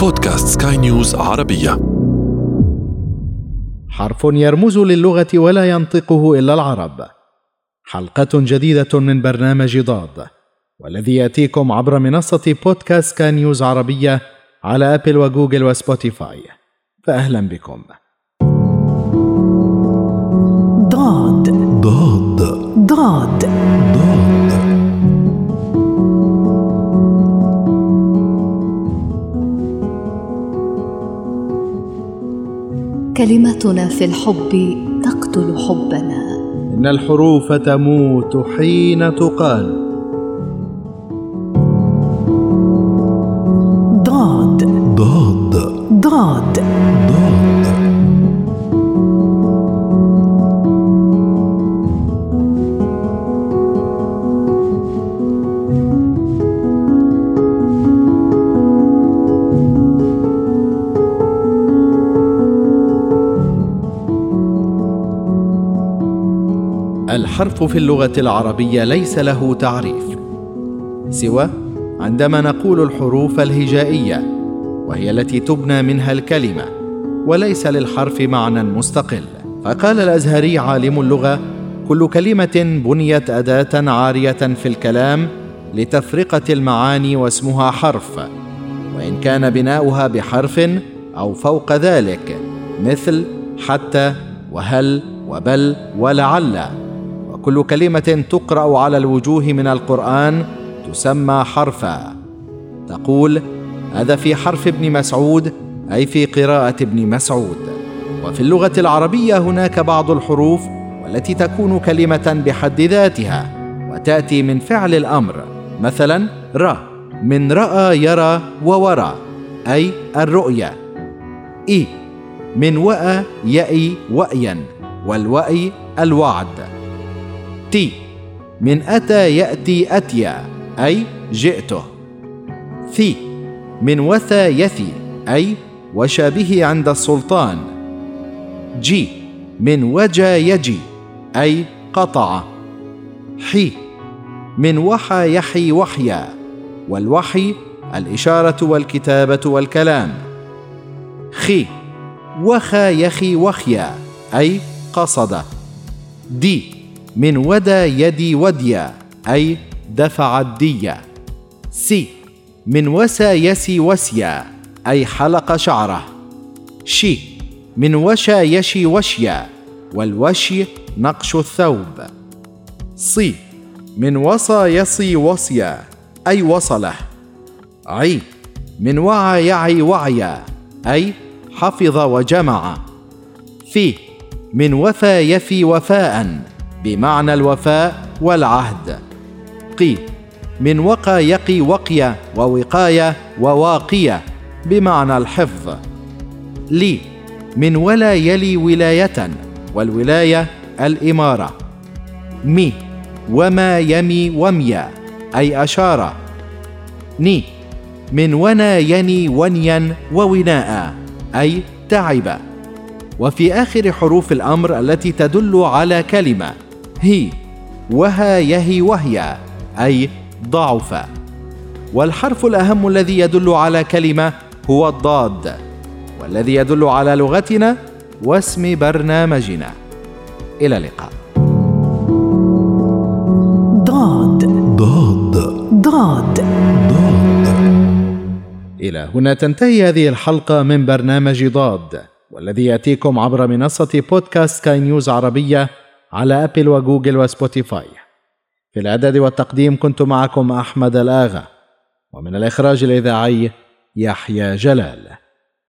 بودكاست سكاي نيوز عربية. حرف يرمز للغة ولا ينطقه إلا العرب. حلقة جديدة من برنامج ضاد والذي يأتيكم عبر منصة بودكاست سكاي نيوز عربية على أبل وجوجل وسبوتيفاي. فأهلا بكم. ضاد. ضاد. ضاد. كلمتنا في الحب تقتل حبنا. إن الحروف تموت حين تقال. ضاد. ضاد. ضاد. ضاد الحرف في اللغة العربية ليس له تعريف سوى عندما نقول الحروف الهجائية وهي التي تبنى منها الكلمة وليس للحرف معنى مستقل. فقال الأزهري عالم اللغة كل كلمة بنيت أداة عارية في الكلام لتفرقة المعاني واسمها حرف وإن كان بناؤها بحرف أو فوق ذلك مثل حتى وهل وبل ولعل. وكل كلمة تقرأ على الوجوه من القرآن تسمى حرفا. تقول هذا في حرف ابن مسعود أي في قراءة ابن مسعود. وفي اللغة العربية هناك بعض الحروف والتي تكون كلمة بحد ذاتها وتأتي من فعل الأمر. مثلا ر. من رأى يرى وورى أي الرؤية. إي من وأى يأي وأيا والوأي الوعد. تي من أتى يأتي أتيا أي جئته. ثي. من وثى يثي أي وشابه عند السلطان. جي. من وجا يجي أي قطع. حي. من وحى يحي وحيا والوحي الإشارة والكتابة والكلام. خي. وخا يخي وخيا أي قصد. دي. من ودى يدي وديا أي دفع الدية. سي من وسى يسي وسيا أي حلق شعره. شي من وشى يشي وشيا والوشي نقش الثوب. صي من وصى يصي وصيا أي وصله. عي من وعى يعي وعيا أي حفظ وجمع. في من وفى يفي وفاء. بمعنى الوفاء والعهد. قي من وقى يقي وقيا ووقاية وواقية بمعنى الحفظ. لي من ولا يلي ولاية والولاية الإمارة. مي وما يمي وميا أي أشار ني من ونا يني ونيا ووناء أي تعب. وفي آخر حروف الأمر التي تدل على كلمة هي وها يهي وهي أي ضعف. والحرف الأهم الذي يدل على كلمة هو الضاد والذي يدل على لغتنا واسم برنامجنا. إلى اللقاء. ضاد. ضاد. ضاد. ضاد. إلى هنا تنتهي هذه الحلقة من برنامج ضاد والذي يأتيكم عبر منصة بودكاست سكاي نيوز عربية على أبل وجوجل وسبوتيفاي. في الإعداد والتقديم كنت معكم أحمد الآغا ومن الإخراج الإذاعي يحيى جلال.